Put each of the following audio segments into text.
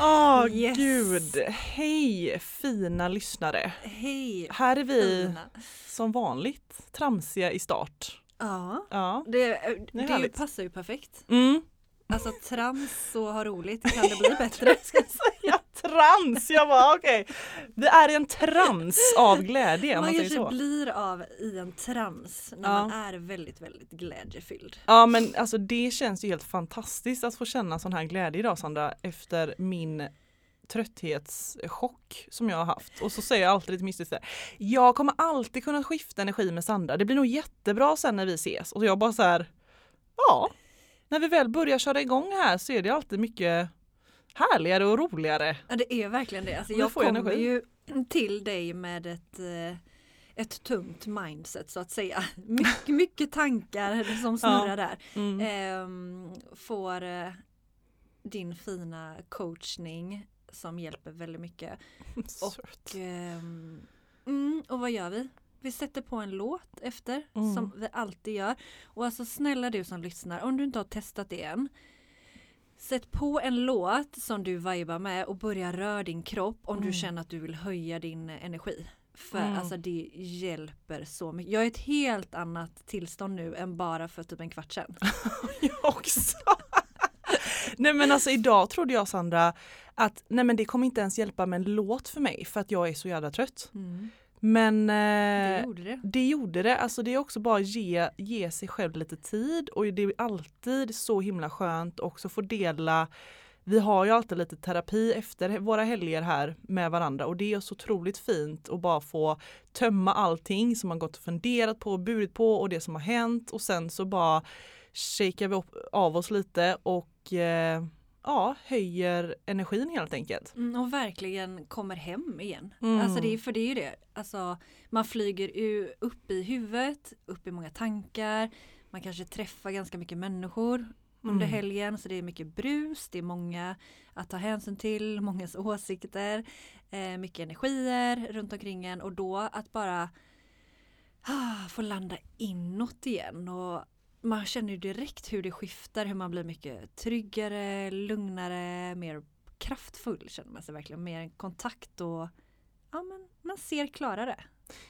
Åh oh, yes. gud! Hej fina lyssnare! Hej Här är vi fina. som vanligt tramsiga i start. Ja, Ja, det, Det är det, härligt. passar ju perfekt. mm. Alltså trams och ha roligt, kan det bli bättre? ska säga trans. Jag bara okej. Vi är i en trans av glädje man Man kanske så. blir av i en trams när Ja. man är väldigt, väldigt glädjefylld. Ja men alltså det känns ju helt fantastiskt att få känna sån här glädje idag Sandra efter min trötthetschock som jag har haft. Och så säger jag alltid lite mystiskt där. Jag kommer alltid kunna skifta energi med Sandra. Det blir nog jättebra sen när vi ses. Och jag bara så här. Ja, när vi väl börjar köra igång här så är det alltid mycket härligare och roligare. Ja det är verkligen det. Alltså, Och jag kommer energi. ju till dig med ett, eh, ett tungt mindset så att säga. Mycket, mycket tankar som snurrar där. Mm. Ehm, får eh, din fina coachning som hjälper väldigt mycket. Söt. Ehm, mm, och vad gör vi? Vi sätter på en låt efter Mm. som vi alltid gör. Och alltså snälla du som lyssnar, om du inte har testat det än. Sätt på en låt som du vibar med och börja röra din kropp om Mm. du känner att du vill höja din energi. För Mm. alltså det hjälper så mycket. Jag är i ett helt annat tillstånd nu än bara för typ en kvart sedan. Jag också. nej men alltså idag trodde jag Sandra att nej men det kommer inte ens hjälpa med en låt för mig för att jag är så jävla trött. Men Det eh, gjorde det. det gjorde det. Alltså det är också bara ge, ge sig själv lite tid och det är alltid så himla skönt också få dela vi har ju alltid lite terapi efter våra helger här med varandra och det är så otroligt fint att bara få tömma allting som man gått och funderat på och burit på och det som har hänt och sen så bara shakar vi upp, av oss lite och eh, ja, höjer energin helt enkelt. Mm, och verkligen kommer hem igen. Mm. Alltså det är, för det är ju det. Alltså, man flyger upp i huvudet, upp i många tankar. Man kanske träffar ganska mycket människor under Mm. helgen. Så det är mycket brus, det är många att ta hänsyn till, mångas åsikter, eh, mycket energier runt omkring en. Och då att bara ah, få landa inåt igen. Och man känner ju direkt hur det skiftar, hur man blir mycket tryggare, lugnare, mer kraftfull känner man sig verkligen. Mer kontakt och ja, men man ser klarare.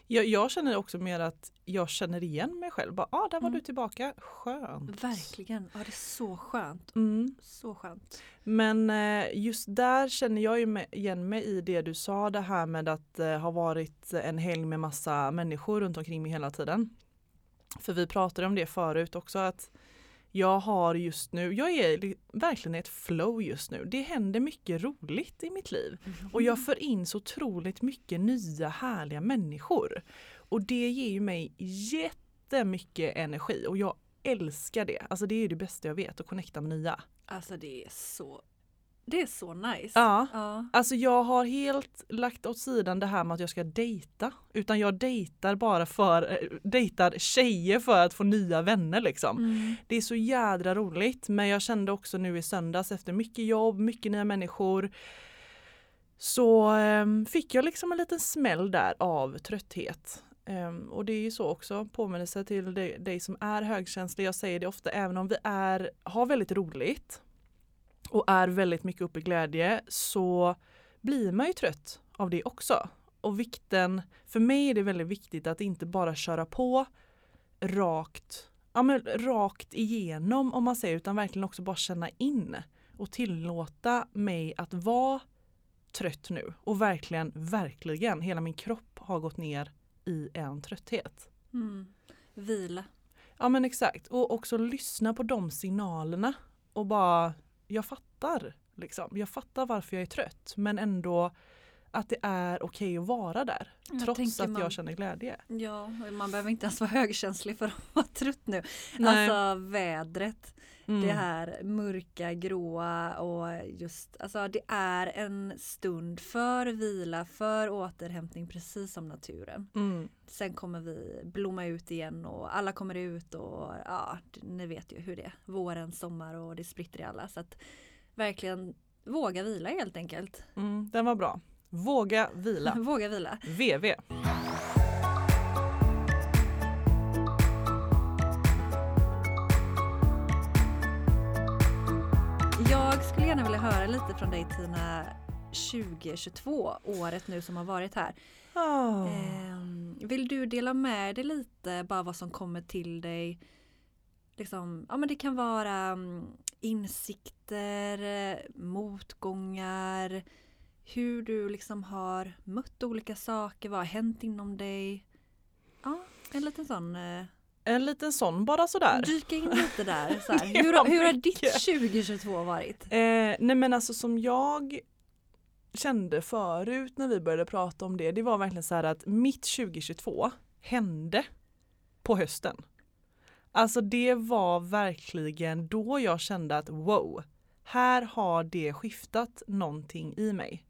Jag, jag känner också mer att jag känner igen mig själv. Bara, ah, där var Mm. du tillbaka, skönt. Verkligen, ja det är så skönt. Mm. Så skönt. Men eh, just där känner jag igen mig i det du sa, det här med att eh, ha varit en helg med massa människor runt omkring mig hela tiden. För vi pratade om det förut också att jag har just nu, jag är verkligen i ett flow just nu. Det händer mycket roligt i mitt liv. Och jag för in så otroligt mycket nya härliga människor. Och det ger ju mig jättemycket energi och jag älskar det. Alltså det är ju det bästa jag vet, att connecta med nya. Alltså det är så det är så nice. Ja. ja. Alltså jag har helt lagt åt sidan det här med att jag ska dejta. Utan jag dejtar bara för, eh, dejtar tjejer för att få nya vänner liksom. Mm. Det är så jädra roligt men jag kände också nu i söndags efter mycket jobb, mycket nya människor så ehm, fick jag liksom en liten smäll där av trötthet. Ehm, och det är ju så också, påminnelse till dig, dig som är högkänslig. Jag säger det ofta, även om vi är, har väldigt roligt och är väldigt mycket uppe i glädje så blir man ju trött av det också. Och vikten, för mig är det väldigt viktigt att inte bara köra på rakt, ja men rakt igenom om man säger utan verkligen också bara känna in och tillåta mig att vara trött nu och verkligen, verkligen hela min kropp har gått ner i en trötthet. Mm. Vila. Ja men exakt och också lyssna på de signalerna och bara jag fattar liksom. Jag fattar varför jag är trött men ändå att det är okej att vara där Jag trots att man- jag känner glädje. Ja, man behöver inte ens vara högkänslig för att vara trött nu. Nej. Alltså vädret, Mm. det här mörka, gråa och just, alltså det är en stund för vila, för återhämtning precis som naturen. Mm. Sen kommer vi blomma ut igen och alla kommer ut och ja, ni vet ju hur det är. Våren, sommar och det spritter i alla. Så att verkligen våga vila helt enkelt. Mm. Den var bra. Våga vila. Våga vila. VV. Vilja höra lite från dig Tina 2022, året nu som har varit här. Oh. Vill du dela med dig lite bara vad som kommer till dig? Liksom, ja men det kan vara mm, insikter, motgångar, hur du liksom har mött olika saker, vad har hänt inom dig? Ja, en liten sån, eh, En liten sån bara sådär. dyka in lite där. Så Hur, hur har ditt mycket. 2022 varit? Eh, nej men alltså som jag kände förut när vi började prata om det, det var verkligen så här att mitt 2022 hände på hösten. Alltså det var verkligen då jag kände att wow, här har det skiftat någonting i mig.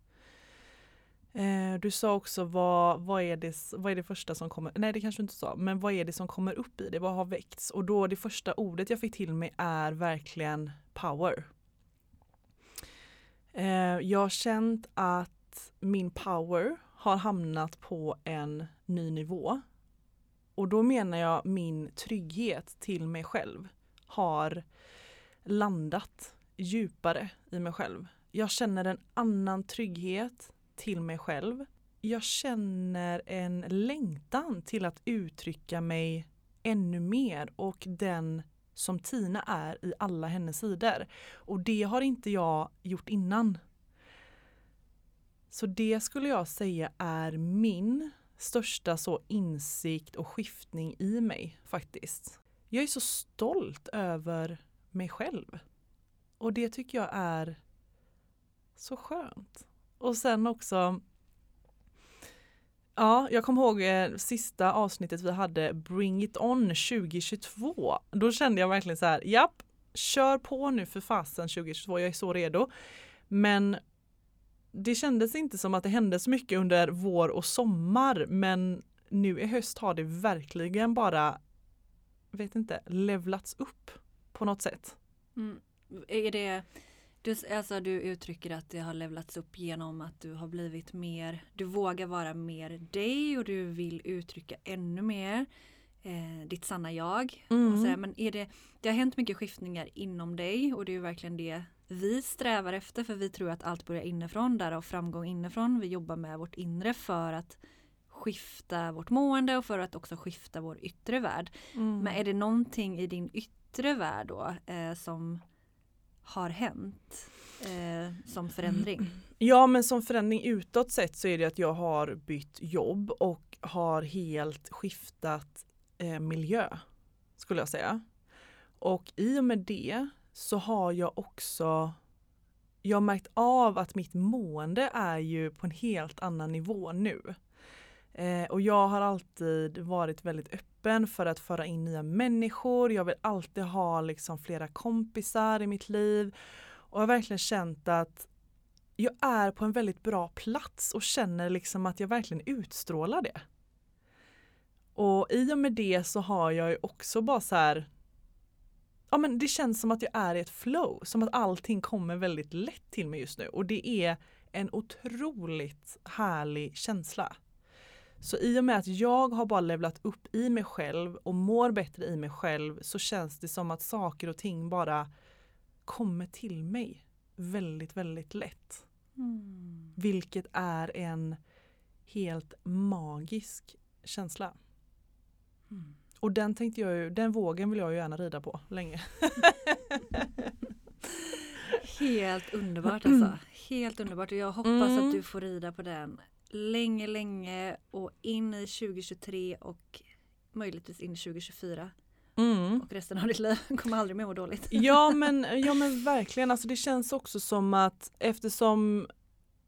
Eh, du sa också vad, vad, är det, vad är det första som kommer, nej det kanske du inte sa, men vad är det som kommer upp i det, vad har väckts? Och då det första ordet jag fick till mig är verkligen power. Eh, jag har känt att min power har hamnat på en ny nivå. Och då menar jag min trygghet till mig själv har landat djupare i mig själv. Jag känner en annan trygghet till mig själv. Jag känner en längtan till att uttrycka mig ännu mer och den som Tina är i alla hennes sidor. Och det har inte jag gjort innan. Så det skulle jag säga är min största så insikt och skiftning i mig faktiskt. Jag är så stolt över mig själv. Och det tycker jag är så skönt. Och sen också Ja, jag kommer ihåg eh, sista avsnittet vi hade Bring it on 2022. Då kände jag verkligen så här, japp, kör på nu för fasen 2022, jag är så redo. Men det kändes inte som att det hände så mycket under vår och sommar men nu i höst har det verkligen bara, vet inte, levlats upp på något sätt. Mm. Är det, du, alltså du uttrycker att det har levlats upp genom att du har blivit mer, du vågar vara mer dig och du vill uttrycka ännu mer eh, ditt sanna jag. Mm. Och sådär. Men är det, det har hänt mycket skiftningar inom dig och det är ju verkligen det vi strävar efter för vi tror att allt börjar inifrån, därav framgång inifrån. Vi jobbar med vårt inre för att skifta vårt mående och för att också skifta vår yttre värld. Mm. Men är det någonting i din yttre värld då eh, som har hänt eh, som förändring? Ja men som förändring utåt sett så är det att jag har bytt jobb och har helt skiftat eh, miljö skulle jag säga. Och i och med det så har jag också jag har märkt av att mitt mående är ju på en helt annan nivå nu. Eh, och jag har alltid varit väldigt öppen för att föra in nya människor. Jag vill alltid ha liksom flera kompisar i mitt liv. Och jag har verkligen känt att jag är på en väldigt bra plats och känner liksom att jag verkligen utstrålar det. Och i och med det så har jag ju också bara så här Ja men det känns som att jag är i ett flow, som att allting kommer väldigt lätt till mig just nu och det är en otroligt härlig känsla. Så i och med att jag har bara levlat upp i mig själv och mår bättre i mig själv så känns det som att saker och ting bara kommer till mig väldigt, väldigt lätt. Mm. Vilket är en helt magisk känsla. Mm. Och den tänkte jag ju, den vågen vill jag ju gärna rida på länge. Helt underbart alltså. Helt underbart och jag hoppas Mm. att du får rida på den länge, länge och in i 2023 och möjligtvis in i 2024 Mm. och resten av ditt liv kommer aldrig mer må dåligt. Ja men, ja men verkligen, alltså det känns också som att eftersom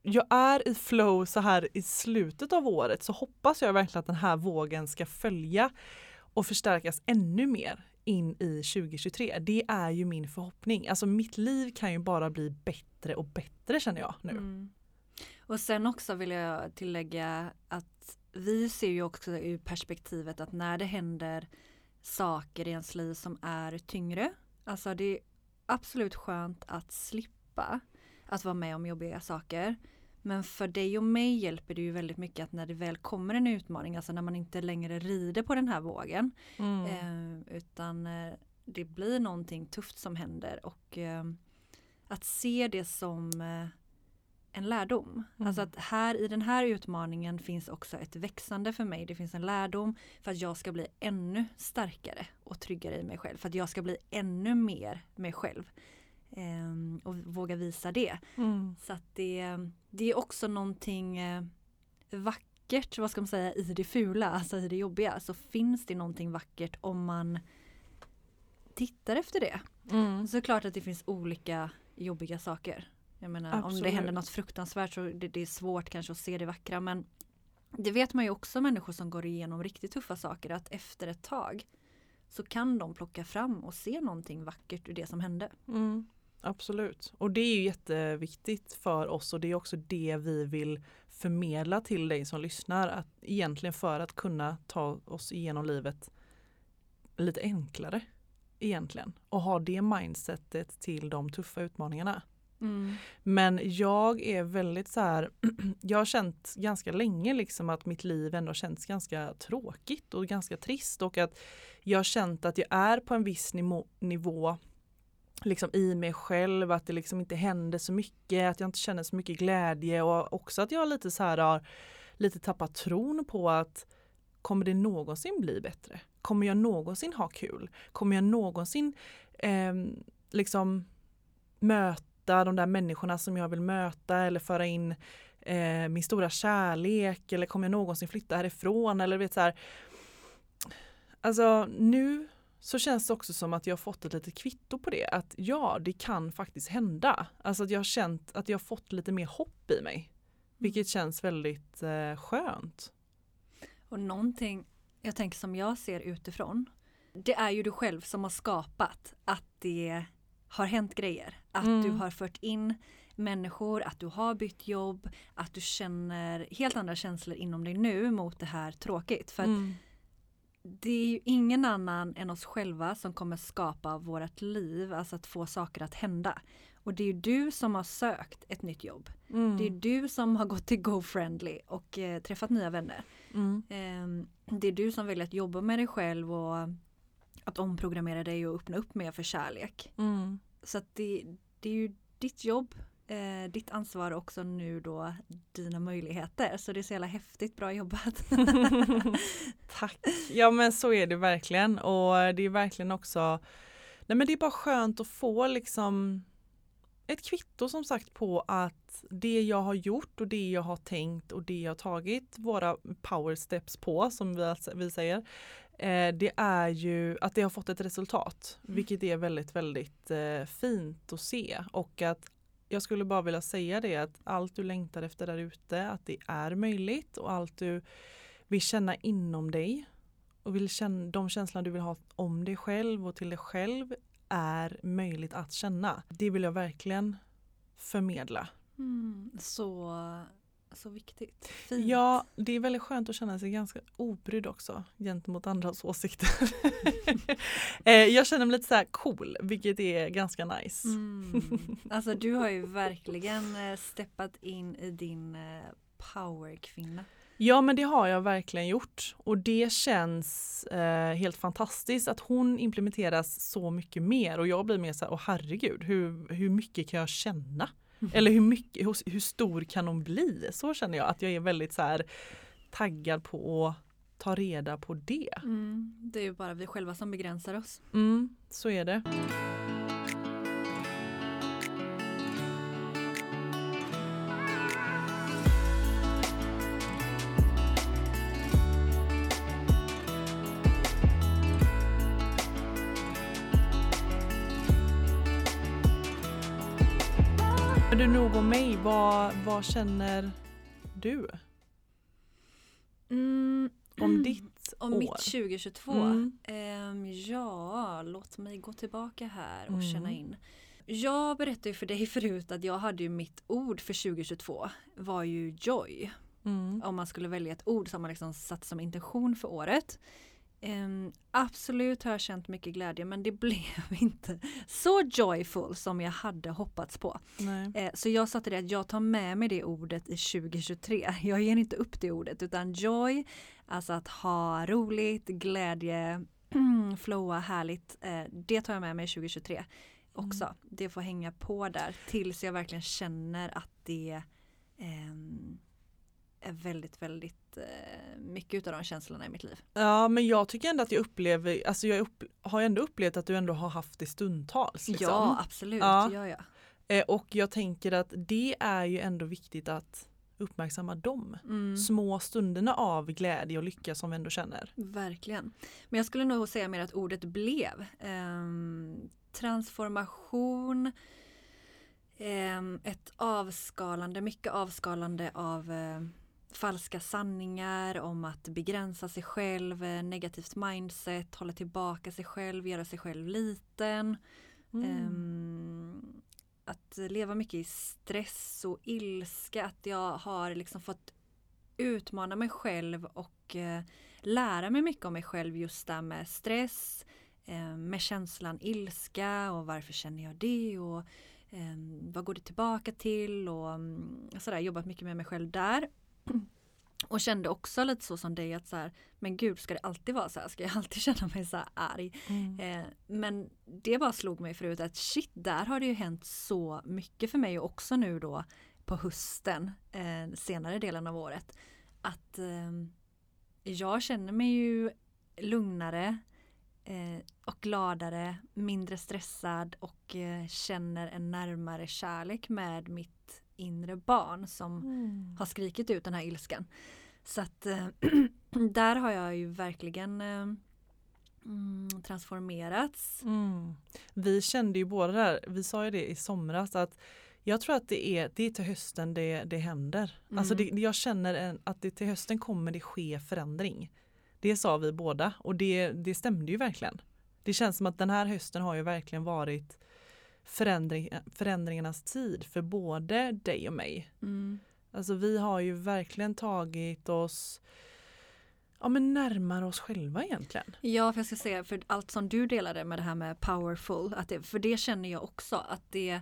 jag är i flow så här i slutet av året så hoppas jag verkligen att den här vågen ska följa och förstärkas ännu mer in i 2023. Det är ju min förhoppning. Alltså mitt liv kan ju bara bli bättre och bättre känner jag nu. Mm. Och sen också vill jag tillägga att vi ser ju också ur perspektivet att när det händer saker i ens liv som är tyngre, alltså det är absolut skönt att slippa att vara med om jobbiga saker. Men för dig och mig hjälper det ju väldigt mycket att när det väl kommer en utmaning, alltså när man inte längre rider på den här vågen, Mm. eh, utan eh, det blir någonting tufft som händer och eh, att se det som eh, en lärdom. Mm. Alltså att här i den här utmaningen finns också ett växande för mig. Det finns en lärdom för att jag ska bli ännu starkare och tryggare i mig själv. För att jag ska bli ännu mer mig själv. Ehm, och våga visa det. Mm. Så att det, det är också någonting eh, vackert, vad ska man säga, i det fula, alltså i det jobbiga. Så finns det någonting vackert om man tittar efter det. Mm. Så är det klart att det finns olika jobbiga saker. Jag menar om Absolut. det händer något fruktansvärt så det, det är svårt kanske att se det vackra men det vet man ju också människor som går igenom riktigt tuffa saker att efter ett tag så kan de plocka fram och se någonting vackert ur det som hände. Mm, absolut. Och det är ju jätteviktigt för oss och det är också det vi vill förmedla till dig som lyssnar. Att egentligen för att kunna ta oss igenom livet lite enklare egentligen. Och ha det mindsetet till de tuffa utmaningarna. Mm. Men jag är väldigt så här, jag har känt ganska länge liksom att mitt liv ändå känns ganska tråkigt och ganska trist och att jag har känt att jag är på en viss nivå, nivå liksom i mig själv, att det liksom inte händer så mycket, att jag inte känner så mycket glädje och också att jag lite så här har lite tappat tron på att kommer det någonsin bli bättre? Kommer jag någonsin ha kul? Kommer jag någonsin eh, liksom möta de där människorna som jag vill möta eller föra in eh, min stora kärlek eller kommer jag någonsin flytta härifrån eller vet så här. Alltså nu så känns det också som att jag har fått ett litet kvitto på det. Att ja, det kan faktiskt hända. Alltså att jag har känt att jag har fått lite mer hopp i mig. Vilket känns väldigt eh, skönt. Och någonting jag tänker som jag ser utifrån det är ju du själv som har skapat att det har hänt grejer. Att Mm. du har fört in människor, att du har bytt jobb, att du känner helt andra känslor inom dig nu mot det här tråkigt. För Mm. det är ju ingen annan än oss själva som kommer skapa vårt liv, alltså att få saker att hända. Och det är ju du som har sökt ett nytt jobb. Mm. Det är du som har gått till GoFriendly och eh, träffat nya vänner. Mm. Ehm, det är du som väljer att jobba med dig själv och att omprogrammera dig och öppna upp mer för kärlek. Mm. Så att det, det är ju ditt jobb, eh, ditt ansvar och också nu då dina möjligheter. Så det är så jävla häftigt, bra jobbat. Tack. Ja men så är det verkligen och det är verkligen också Nej men det är bara skönt att få liksom ett kvitto som sagt på att det jag har gjort och det jag har tänkt och det jag har tagit våra power steps på som vi, alltså, vi säger eh, det är ju att det har fått ett resultat Mm. vilket är väldigt väldigt eh, fint att se och att jag skulle bara vilja säga det att allt du längtar efter där ute att det är möjligt och allt du vill känna inom dig och vill känna, de känslor du vill ha om dig själv och till dig själv är möjligt att känna. Det vill jag verkligen förmedla. Mm, så, så viktigt. Fint. Ja, det är väldigt skönt att känna sig ganska obrydd också gentemot andras åsikter. Eh, jag känner mig lite så här cool, vilket är ganska nice. Mm. Alltså du har ju verkligen eh, steppat in i din eh, powerkvinna. Ja men det har jag verkligen gjort och det känns eh, helt fantastiskt att hon implementeras så mycket mer och jag blir mer så här, åh herregud, hur, hur mycket kan jag känna? Eller hur, mycket, hur, hur stor kan hon bli? Så känner jag att jag är väldigt så här taggad på att ta reda på det. Mm, det är ju bara vi själva som begränsar oss. Mm, så är det. Vad, vad känner du Mm, om ditt om år? mitt 2022? Mm. Ehm, ja, låt mig gå tillbaka här och Mm. känna in. Jag berättade ju för dig förut att jag hade ju mitt ord för 2022 var ju joy. Mm. Om man skulle välja ett ord som man liksom satt som intention för året. Ehm, absolut har jag känt mycket glädje men det blev inte så joyful som jag hade hoppats på. Eh, så jag sa till det att jag tar med mig det ordet i 2023. Jag ger inte upp det ordet utan joy, alltså att ha roligt, glädje, flowa, härligt. Eh, det tar jag med mig i 2023 också. Det får hänga på där tills jag verkligen känner att det är väldigt, väldigt eh, mycket av de känslorna i mitt liv. Ja men jag tycker ändå att jag upplever, alltså jag upp, har ändå upplevt att du ändå har haft det stundtals. Liksom. Ja, absolut. Ja. Ja. Ja, Eh, och jag tänker att det är ju ändå viktigt att uppmärksamma de Mm. små stunderna av glädje och lycka som vi ändå känner. Verkligen. Men jag skulle nog säga mer att ordet blev. Ehm, transformation, ehm, ett avskalande, mycket avskalande av eh, falska sanningar om att begränsa sig själv, eh, negativt mindset, hålla tillbaka sig själv, göra sig själv liten. Mm. Ehm, att leva mycket i stress och ilska, att jag har liksom fått utmana mig själv och eh, lära mig mycket om mig själv just där med stress, eh, med känslan ilska och varför känner jag det och eh, vad går det tillbaka till och mm, sådär, jobbat mycket med mig själv där. Och kände också lite så som dig att så här, men gud ska det alltid vara så här? Ska jag alltid känna mig så här arg? Mm. Eh, men det bara slog mig förut att shit, där har det ju hänt så mycket för mig och också nu då på hösten, eh, senare delen av året. Att eh, jag känner mig ju lugnare eh, och gladare, mindre stressad och eh, känner en närmare kärlek med mitt inre barn som Mm. har skrikit ut den här ilskan. Så att eh, där har jag ju verkligen eh, mm, transformerats. Mm. Vi kände ju båda där, vi sa ju det i somras att jag tror att det är, det är till hösten det, det händer. Alltså det, Mm. jag känner en, att det till hösten kommer det ske förändring. Det sa vi båda och det, det stämde ju verkligen. Det känns som att den här hösten har ju verkligen varit förändring, förändringarnas tid för både dig och mig. Mm. Alltså vi har ju verkligen tagit oss ja, men närmare oss själva egentligen. Ja, för jag ska säga, för allt som du delade med det här med powerful, att det, för det känner jag också att det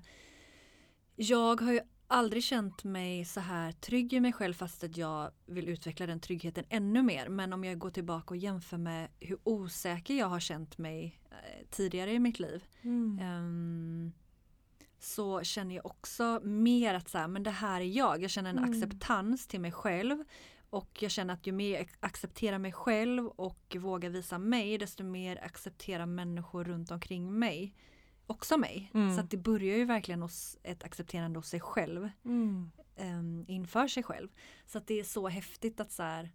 Jag har ju aldrig känt mig så här trygg i mig själv fast att jag vill utveckla den tryggheten ännu mer. Men om jag går tillbaka och jämför med hur osäker jag har känt mig eh, tidigare i mitt liv. Ehm, så känner jag också mer att så här, men det här är jag. Jag känner en Mm. acceptans till mig själv. Och jag känner att ju mer jag accepterar mig själv och vågar visa mig desto mer accepterar människor runt omkring mig också mig. Mm. Så att det börjar ju verkligen hos ett accepterande hos sig själv Mm. um, inför sig själv. Så att det är så häftigt att så här,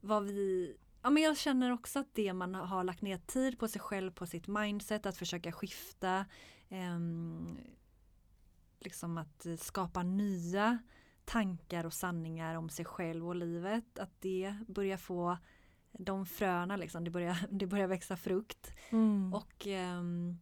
vad vi Ja, men jag känner också att det man har lagt ner tid på sig själv, på sitt mindset, att försöka skifta, ehm, liksom att skapa nya tankar och sanningar om sig själv och livet, att det börjar få de fröna liksom, det börjar, det börjar växa frukt. Mm. Och ehm,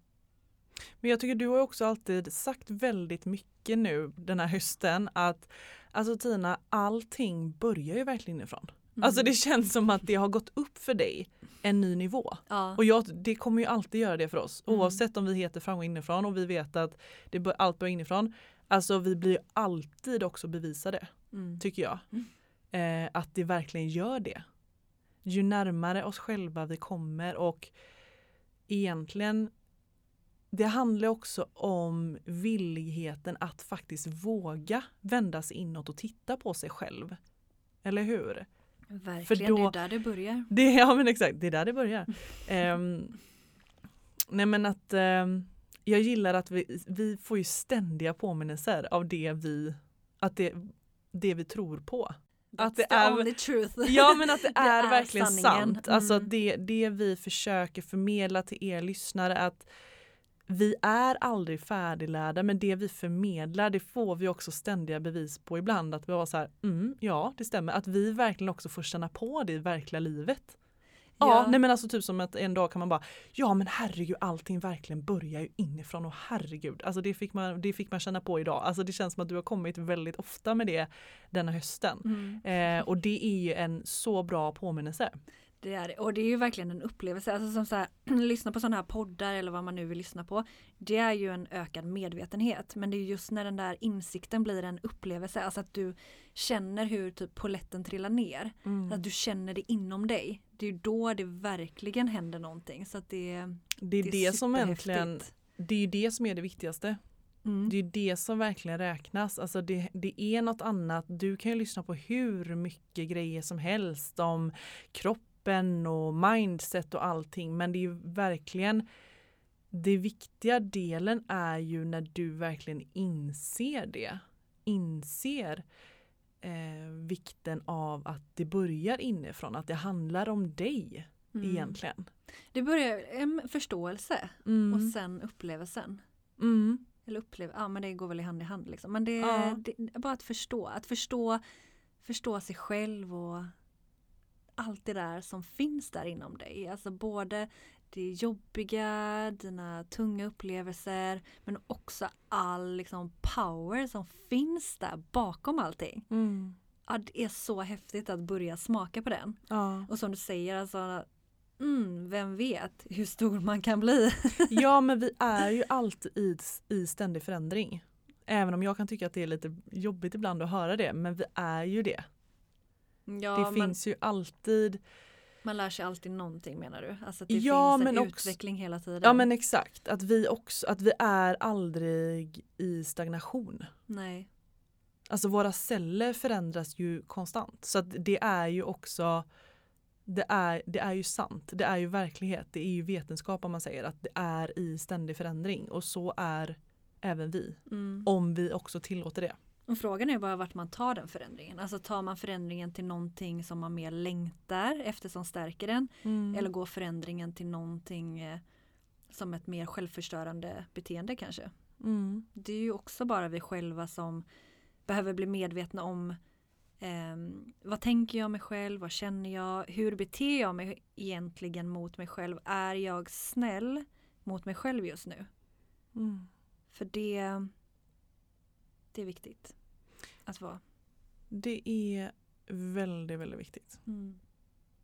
Men jag tycker du har också alltid sagt väldigt mycket nu den här hösten att alltså Tina, allting börjar ju verkligen inifrån. mm, Alltså det känns som att det har gått upp för dig en ny nivå. ja, Och jag, det kommer ju alltid göra det för oss Mm. oavsett om vi heter framgång inifrån och vi vet att det bör, allt börjar inifrån. Alltså vi blir alltid också bevisade mm, tycker jag. Mm. Eh, att det verkligen gör det. Ju närmare oss själva vi kommer och egentligen det handlar också om villigheten att faktiskt våga vända sig inåt och titta på sig själv. Eller hur? verkligen, då- det är där det börjar. Det, ja men exakt, det är där det börjar. Ehm, nej men att ehm, jag gillar att vi, vi får ju ständiga påminnelser av det vi, att det, det vi tror på. Att det That's the är- only truth. Ja men att det, Det är, är verkligen sanningen. sant. Alltså Mm. att det, det vi försöker förmedla till er lyssnare att vi är aldrig färdiglärda men det vi förmedlar det får vi också ständiga bevis på ibland att vi var så här, mm, ja det stämmer, att vi verkligen också får känna på det i verkliga livet. Ja, Ja. nej men alltså typ som att en dag kan man bara Ja men herregud allting verkligen börjar ju inifrån och herregud Alltså det fick man, det fick man känna på idag. Alltså det känns som att du har kommit väldigt ofta med det denna hösten. Mm. Eh, och det är ju en så bra påminnelse. Det är det. Och det är ju verkligen en upplevelse. Alltså som så här, lyssna på sådana här poddar eller vad man nu vill lyssna på. Det är ju en ökad medvetenhet. Men det är just när den där insikten blir en upplevelse. Alltså att du känner hur typ poletten trillar ner. Att du känner det inom dig. Det är ju då det verkligen händer någonting. Så det, Det är det, som superhäftigt. egentligen Det är ju det som är det viktigaste. Mm. Det är det som verkligen räknas. Alltså det, det är något annat. Du kan ju lyssna på hur mycket grejer som helst om kroppen och mindset och allting. Men det är ju verkligen det viktiga delen är ju när du verkligen inser det. Inser eh, vikten av att det börjar inifrån, att det handlar om dig Mm. egentligen. Det börjar en förståelse Mm. och sen upplevelsen. Mm. Eller uppleva, ja men det går väl i hand i hand liksom. Men det, Ja. det bara att förstå, att förstå, förstå sig själv och allt det där som finns där inom dig. Alltså både det jobbiga, dina tunga upplevelser men också all liksom power som finns där bakom allting. Mm. Ja, det är så häftigt att börja smaka på den. Ja. Och som du säger, alltså, mm, vem vet hur stor man kan bli. ja men vi är ju alltid i, i ständig förändring. Även om jag kan tycka att det är lite jobbigt ibland att höra det men vi är ju det. Ja, det man, finns ju alltid man lär sig alltid någonting menar du? Alltså det Ja, finns en också- utveckling hela tiden. Ja men exakt, att vi också, att vi är aldrig i stagnation. Nej. Alltså våra celler förändras ju konstant. Så att det är ju också det är, det är ju sant, det är ju verklighet, det är ju vetenskap om man säger att det är i ständig förändring och så är även vi. Mm. Om vi också tillåter det. Och frågan är bara vart man tar den förändringen. Alltså tar man förändringen till någonting som man mer längtar efter som stärker den. Mm. Eller går förändringen till någonting eh, som ett mer självförstörande beteende kanske. Mm. Det är ju också bara vi själva som behöver bli medvetna om ehm, vad tänker jag mig själv, vad känner jag, hur beter jag mig egentligen mot mig själv. Är jag snäll mot mig själv just nu? Mm. För det, det är viktigt att vara. Det är väldigt, väldigt viktigt.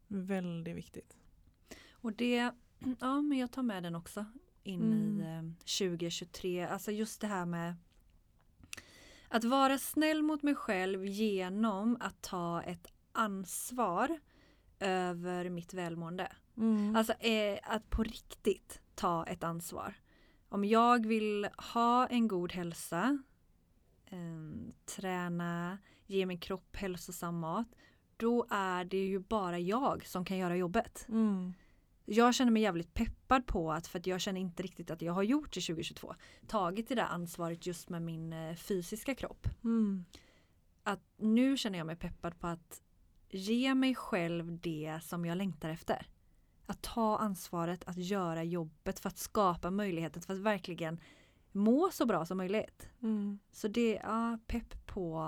Väldigt viktigt. Och det, ja men jag tar med den också in Mm. i eh, 2023. Alltså just det här med att vara snäll mot mig själv genom att ta ett ansvar över mitt välmående. Mm. Alltså eh, att på riktigt ta ett ansvar. Om jag vill ha en god hälsa, eh, träna, ge min kropp hälsosam mat, då är det ju bara jag som kan göra jobbet. Mm. Jag känner mig jävligt peppad på att, för att jag känner inte riktigt att jag har gjort det 2022, tagit det där ansvaret just med min eh, fysiska kropp. Mm. Att nu känner jag mig peppad på att ge mig själv det som jag längtar efter. Att ta ansvaret, att göra jobbet för att skapa möjligheten för att verkligen må så bra som möjligt. Mm. Så det är ja, pepp på,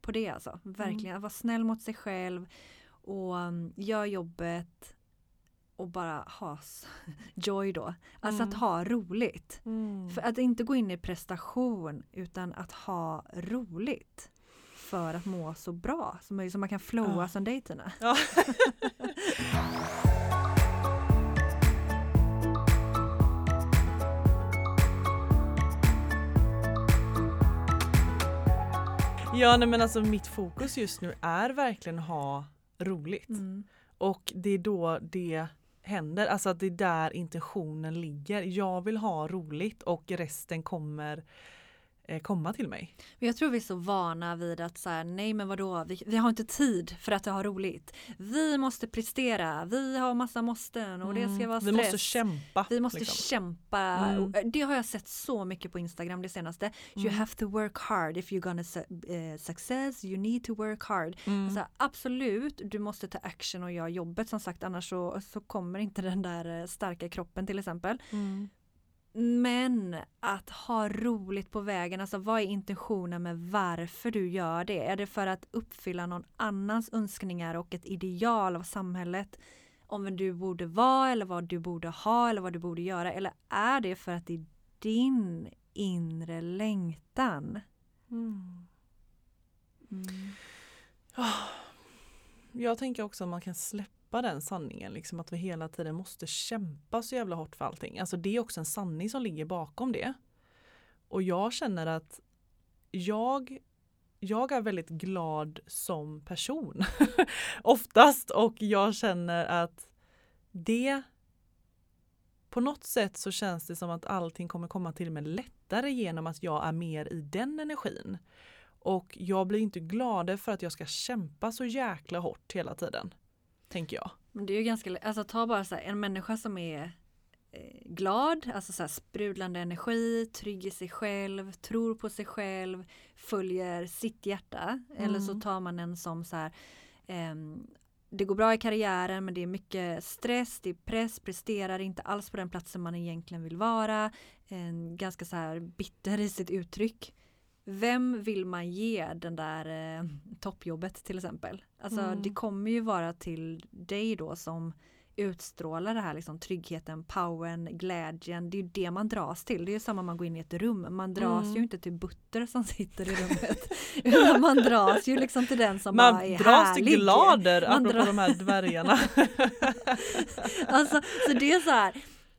på det alltså. Verkligen att vara snäll mot sig själv och um, gör jobbet och bara ha joy då. Alltså Mm. att ha roligt. Mm. För att inte gå in i prestation utan att ha roligt. För att må så bra som möjligt så man kan flowa Ja. som dig Tina. Ja. Ja nej, men alltså mitt fokus just nu är verkligen att ha roligt. Mm. Och det är då det händer, alltså att det är där intentionen ligger. Jag vill ha roligt och resten kommer komma till mig. Jag tror vi är så vana vid att så här, nej men vadå, vi, vi har inte tid för att ha roligt. Vi måste prestera, vi har massa måsten och det ska Mm. vara Vi stress. måste kämpa. Vi måste liksom. kämpa. Mm. Eh, Det har jag sett så mycket på Instagram det senaste. You Mm. have to work hard if you're gonna su- eh, success. You need to work hard. Mm. Så absolut, du måste ta action och göra jobbet som sagt annars så, så kommer inte den där eh, starka kroppen till exempel. Men att ha roligt på vägen, alltså vad är intentionen med varför du gör det? Är det för att uppfylla någon annans önskningar och ett ideal av samhället? Om vem du borde vara eller vad du borde ha eller vad du borde göra? Eller är det för att det är din inre längtan? Mm. Mm. Jag tänker också att man kan släppa den sanningen, liksom att vi hela tiden måste kämpa så jävla hårt för allting. Alltså det är också en sanning som ligger bakom det. Och jag känner att jag, jag är väldigt glad som person oftast och jag känner att det på något sätt så känns det som att allting kommer komma till mig lättare genom att jag är mer i den energin. Och jag blir inte gladare för att jag ska kämpa så jäkla hårt hela tiden. Tänker jag. Men det är ju ganska, alltså ta bara så här, en människa som är eh, glad, alltså så här sprudlande energi, trygg i sig själv, tror på sig själv, följer sitt hjärta. Mm. Eller så mm. tar man en som så här, eh, det går bra i karriären men det är mycket stress, det är press, presterar inte alls på den platsen man egentligen vill vara. En ganska så här bitter i sitt uttryck. Vem vill man ge den där eh, toppjobbet till exempel? Alltså mm. det kommer ju vara till dig då som utstrålar det här liksom tryggheten, powern, glädjen. Det är ju det man dras till. Det är samma man går in i ett rum. Man dras mm. ju inte till Butter som sitter i rummet. man dras ju liksom till den som man bara är dras härlig. till glader, apropå dra... de här dvärgarna. alltså, så det är så här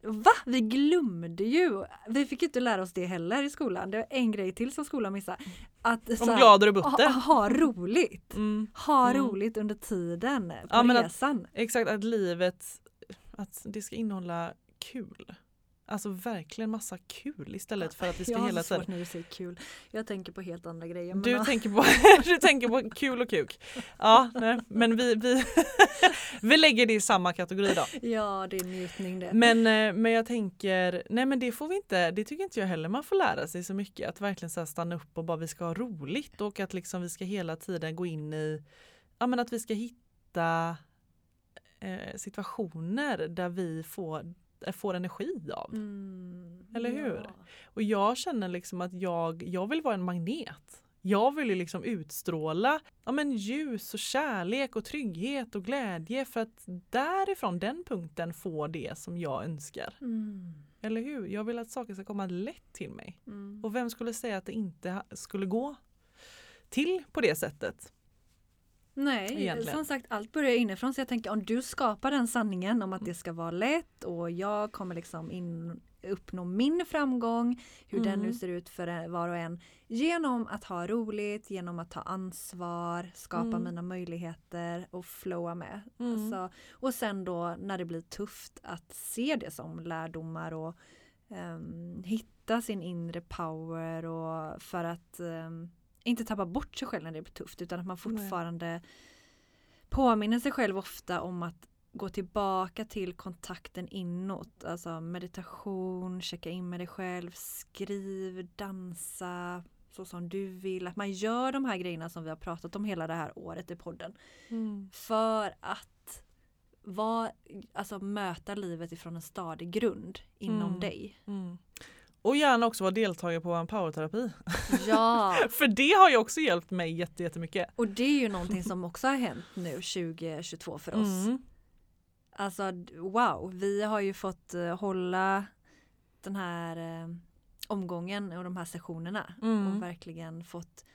Va? Vi glömde ju! Vi fick inte lära oss det heller i skolan. Det var en grej till som skolan missade. Att, Om så, glader och butter. Ha, ha roligt! Mm. Ha mm. roligt under tiden på ja, resan. Att, exakt, att livet att det ska innehålla kul. Alltså verkligen massa kul istället för att vi ska hela tiden. Jag har svårt när du säger kul. Jag tänker på helt andra grejer. Du, tänker, på, du tänker på kul och kuk. Ja, nej, men vi, vi, vi lägger det i samma kategori då. Ja, det är njutning det. Men, eh, men jag tänker, nej men det får vi inte, det tycker inte jag heller man får lära sig så mycket. Att verkligen så stanna upp och bara vi ska ha roligt och att liksom vi ska hela tiden gå in i, ja men att vi ska hitta eh, situationer där vi får får energi av. Mm, Eller hur? Ja. Och jag känner liksom att jag, jag vill vara en magnet. Jag vill ju liksom utstråla ja, men ljus och kärlek och trygghet och glädje för att därifrån den punkten få det som jag önskar. Mm. Eller hur? Jag vill att saker ska komma lätt till mig. Mm. Och vem skulle säga att det inte skulle gå till på det sättet? Nej, egentligen. som sagt allt börjar inifrån så jag tänker om du skapar den sanningen om att det ska vara lätt och jag kommer liksom in, uppnå min framgång, hur mm. den nu mm. ser ut för var och en genom att ha roligt, genom att ta ansvar, skapa mm. mina möjligheter och flowa med. Mm. Alltså, och sen då när det blir tufft att se det som lärdomar och um, hitta sin inre power och för att um, inte tappa bort sig själv när det blir tufft utan att man fortfarande Nej. påminner sig själv ofta om att gå tillbaka till kontakten inåt. Alltså meditation, checka in med dig själv, skriv, dansa så som du vill. Att man gör de här grejerna som vi har pratat om hela det här året i podden. Mm. För att var, alltså, möta livet ifrån en stadig grund inom mm. dig. Mm. Och gärna också vara deltagare på en powerterapi. Ja. För det har ju också hjälpt mig jättemycket. Och det är ju någonting som också har hänt nu 2022 för oss. Mm. Alltså wow, vi har ju fått uh, hålla den här uh, omgången och de här sessionerna mm. och verkligen fått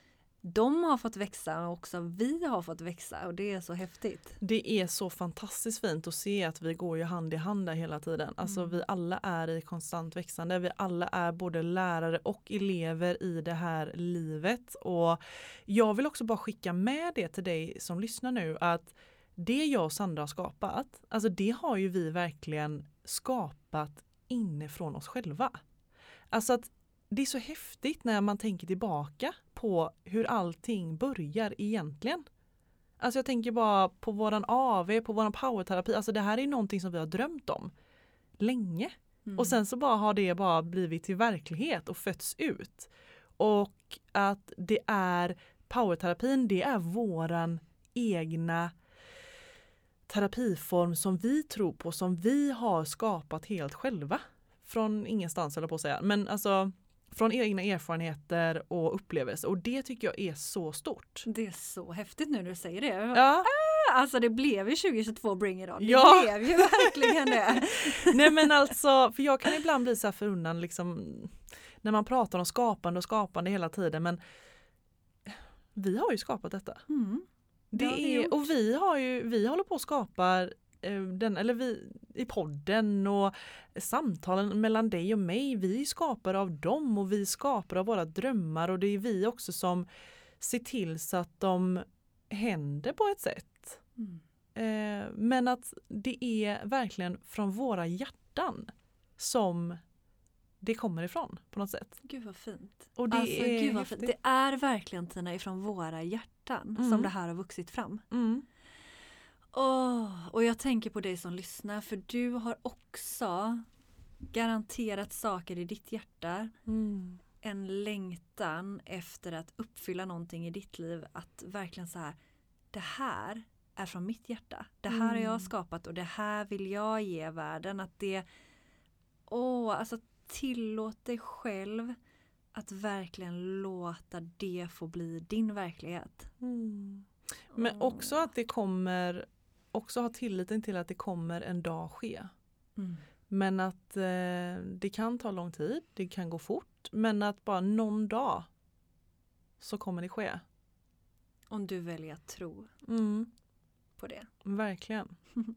de har fått växa och också vi har fått växa och det är så häftigt. Det är så fantastiskt fint att se att vi går ju hand i hand där hela tiden. Alltså mm. vi alla är i konstant växande. Vi alla är både lärare och elever i det här livet och jag vill också bara skicka med det till dig som lyssnar nu att det jag och Sandra har skapat, alltså det har ju vi verkligen skapat inifrån oss själva. Alltså att det är så häftigt när man tänker tillbaka på hur allting börjar egentligen. Alltså jag tänker bara på våran AV, på våran powerterapi. Alltså det här är någonting som vi har drömt om länge. Mm. Och sen så bara har det bara blivit till verklighet och fötts ut. Och att det är powerterapin, det är våran egna terapiform som vi tror på, som vi har skapat helt själva. från ingenstans eller på att säga. Men alltså från egna erfarenheter och upplevelser och det tycker jag är så stort. Det är så häftigt nu när du säger det. Ja, Alltså det blev ju 2022 Bring It On. Det Ja. blev ju verkligen det. nej men alltså för jag kan ibland bli så här förundrad liksom när man pratar om skapande och skapande hela tiden men vi har ju skapat detta. Mm. Det Det är, och vi har ju, vi håller på att skapa den, eller vi i podden och samtalen mellan dig och mig, vi skapar av dem och vi skapar av våra drömmar och det är vi också som ser till så att de händer på ett sätt. Mm. Eh, men att det är verkligen från våra hjärtan som det kommer ifrån på något sätt. Gud vad fint. Och det alltså, är gud vad fint. Det är verkligen Tina ifrån våra hjärtan Mm. som det här har vuxit fram. Mm. Åh, och jag tänker på dig som lyssnar för du har också garanterat saker i ditt hjärta. Mm. En längtan efter att uppfylla någonting i ditt liv. Att verkligen så här, det här är från mitt hjärta. Det här har Mm. jag skapat och det här vill jag ge världen. Att det, åh, alltså tillåt dig själv att verkligen låta det få bli din verklighet. Mm. Men också att det kommer, också ha tilliten till att det kommer en dag ske. Mm. Men att eh, det kan ta lång tid, det kan gå fort, men att bara någon dag så kommer det ske. Om du väljer att tro Mm, på det. verkligen.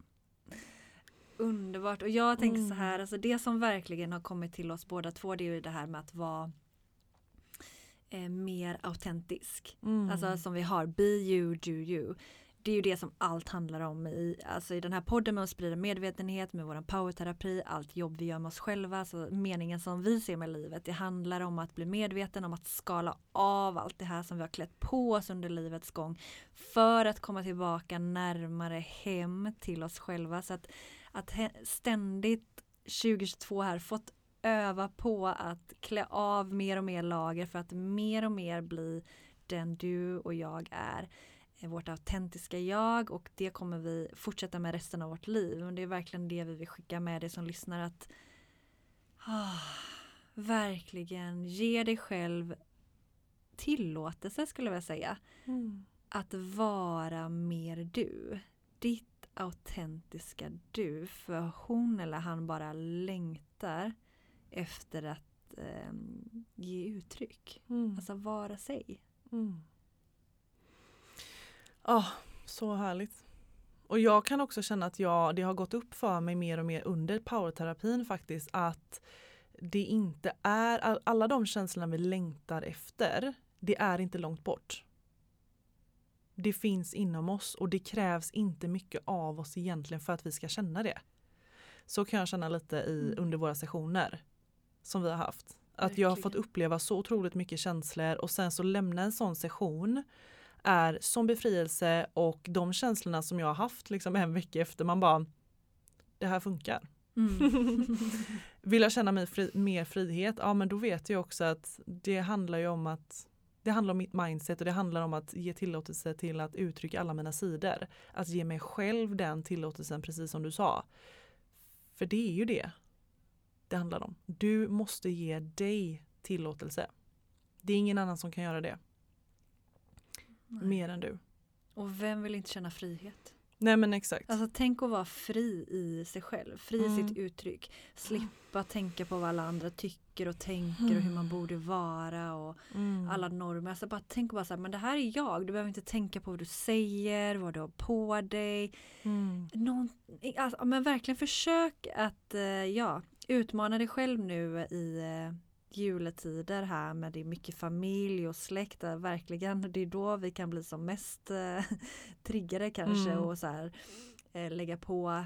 Underbart. Och jag tänker så Mm. här, alltså det som verkligen har kommit till oss båda två det är ju det här med att vara eh, mer autentisk. Mm. Alltså som vi har, be you, do you. Det är ju det som allt handlar om i, alltså i den här podden med att sprida medvetenhet, med vår powerterapi, allt jobb vi gör med oss själva, alltså meningen som vi ser med livet. Det handlar om att bli medveten, om att skala av allt det här som vi har klätt på oss under livets gång för att komma tillbaka närmare hem till oss själva. Så att, att ständigt 2022 här fått öva på att klä av mer och mer lager för att mer och mer bli den du och jag är. Eh, Vårt autentiska jag och det kommer vi fortsätta med resten av vårt liv. Men det är verkligen det vi vill skicka med dig som lyssnar att ah, verkligen ge dig själv tillåtelse skulle jag vilja säga. Mm. Att vara mer du. Ditt autentiska du. För hon eller han bara längtar efter att ehm, ge uttryck. Mm. Alltså vara sig. Mm. Ah, så härligt. Och jag kan också känna att jag, det har gått upp för mig mer och mer under powerterapin faktiskt att det inte är, all- alla de känslorna vi längtar efter, det är inte långt bort. Det finns inom oss och det krävs inte mycket av oss egentligen för att vi ska känna det. Så kan jag känna lite i, Mm. under våra sessioner som vi har haft. Att jag har fått uppleva så otroligt mycket känslor och sen så lämna en sån session är som befrielse och de känslorna som jag har haft liksom en vecka efter man bara det här funkar. Mm. Vill jag känna mig fri, mer frihet, ja men då vet jag också att det handlar ju om att det handlar om mitt mindset och det handlar om att ge tillåtelse till att uttrycka alla mina sidor. Att ge mig själv den tillåtelsen precis som du sa. För det är ju det det handlar om. Du måste ge dig tillåtelse. Det är ingen annan som kan göra det, Nej. mer än du. Och vem vill inte känna frihet? Nej men exakt. Alltså tänk att vara fri i sig själv, fri i Mm. sitt uttryck. Slippa tänka på vad alla andra tycker och tänker och hur man borde vara och Mm. alla normer. Alltså bara tänk bara så här, men det här är jag. Du behöver inte tänka på vad du säger, vad du har på dig. Mm. Någon, alltså, men verkligen försök att eh, ja, utmana dig själv nu i eh, juletider här med det är mycket familj och släkt. Där verkligen, det är då vi kan bli som mest eh, triggade kanske Mm. och så här, eh, lägga på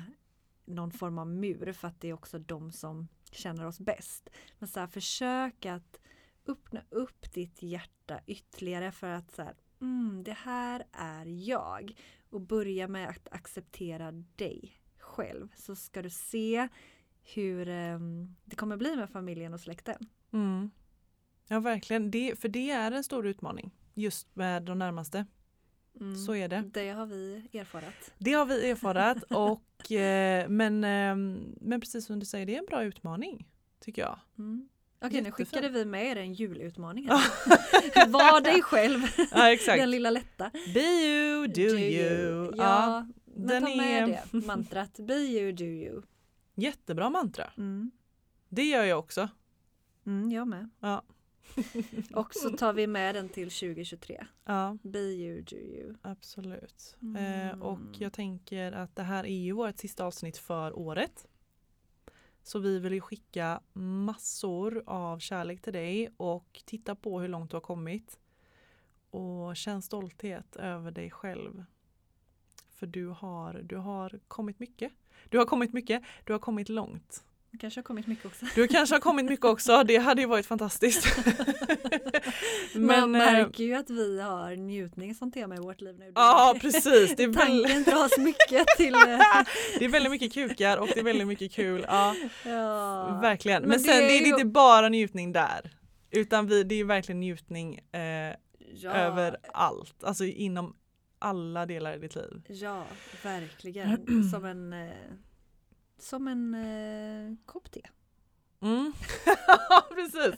någon form av mur för att det är också de som känner oss bäst. Men så här, försök att öppna upp ditt hjärta ytterligare för att så här, mm, det här är jag. Och börja med att acceptera dig själv. Så ska du se hur ehm, det kommer bli med familjen och släkten. Mm. Ja verkligen, det, för det är en stor utmaning just med de närmaste. Mm. Så är det. Det har vi erfarat. Det har vi erfarit och eh, men, eh, men precis som du säger, det är en bra utmaning tycker jag. Mm. Okej, nu Jättefin. skickade vi med er en julutmaning. Var dig själv, Ja den lilla lätta. Be you, do, you. Ja, men ta med är- det mantrat. Be you, do you. Jättebra mantra. Mm. Det gör jag också. Mm, jag med. Ja. Och så tar vi med den till 2023. Ja, Be you, do you. absolut. Mm. Eh, och jag tänker att det här är ju vårt sista avsnitt för året. Så vi vill ju skicka massor av kärlek till dig och titta på hur långt du har kommit. Och känn stolthet över dig själv. För du har, du har kommit mycket. Du har kommit mycket, du har kommit långt. Det kanske har kommit mycket också. Du kanske har kommit mycket också, det hade ju varit fantastiskt. Man eh, märker ju att vi har njutning som tema i vårt liv nu. Ja precis, det är, väldigt, Tanken dras mycket till... eh, det är väldigt mycket kukar och det är väldigt mycket kul. Ja, ja. verkligen. Men, Men sen det det är är ju- inte bara njutning där. Utan vi, det är verkligen njutning eh, Ja, över allt, alltså inom alla delar i ditt liv. Ja, verkligen. Som en, eh, som en eh, kopp te. Mm. precis.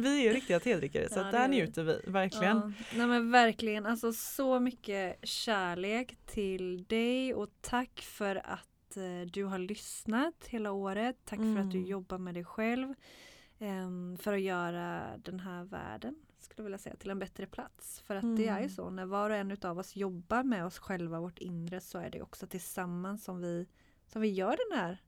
Vi är ju riktiga tedrickare så Ja, där njuter vi verkligen. Ja, nej men verkligen, alltså så mycket kärlek till dig och tack för att eh, du har lyssnat hela året. Tack för att du Mm. jobbar med dig själv. em, för att göra den här världen, skulle vilja säga, till en bättre plats. För att det är ju Mm. så, när var och en av oss jobbar med oss själva, vårt inre, så är det också tillsammans som vi, som vi gör den här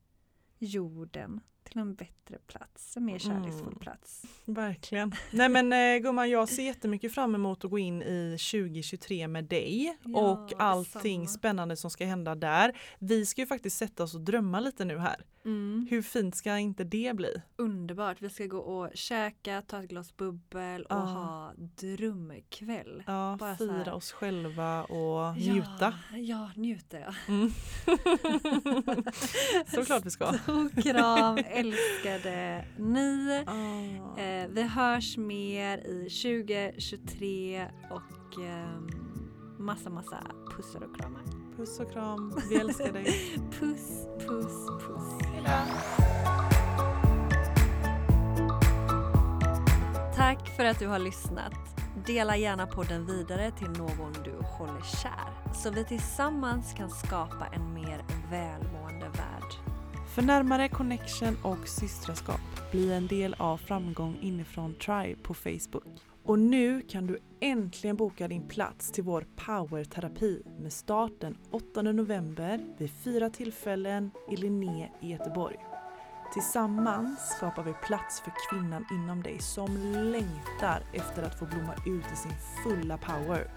jorden till en bättre plats, en mer kärleksfull Mm. plats. Verkligen. Nej men eh, gumman jag ser jättemycket fram emot att gå in i 2023 med dig Ja, och allting detsamma. spännande som ska hända där. Vi ska ju faktiskt sätta oss och drömma lite nu här. Mm. Hur fint ska inte det bli? Underbart, vi ska gå och käka, ta ett glas bubbel och Ja. ha drömkväll. Ja, Bara fira oss själva och njuta. Ja, ja njuta ja. Mm. Såklart vi ska. Stor kram, älskade ni. Ah. Eh, vi hörs mer i 2023 och ehm, massa massa pussar och kramar. Puss och kram, vi älskar dig. Puss, puss, puss. Tack för att du har lyssnat. Dela gärna podden vidare till någon du håller kär så vi tillsammans kan skapa en mer välmående värld. För närmare connection och systraskap, bli en del av Framgång inifrån Tribe på Facebook. Och nu kan du äntligen boka din plats till vår powerterapi med start den 8 november vid fyra tillfällen i Linné i Göteborg. Tillsammans skapar vi plats för kvinnan inom dig som längtar efter att få blomma ut i sin fulla power.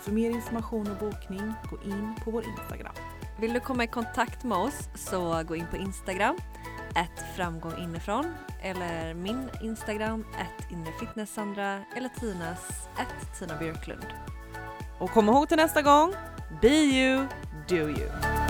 För mer information och bokning, gå in på vår Instagram. Vill du komma i kontakt med oss så gå in på Instagram, ett framgång inifrån eller min Instagram, ett inrefitnesssandra eller Tinas, ett Tina Björklund. Och kom ihåg till nästa gång, be you, do you.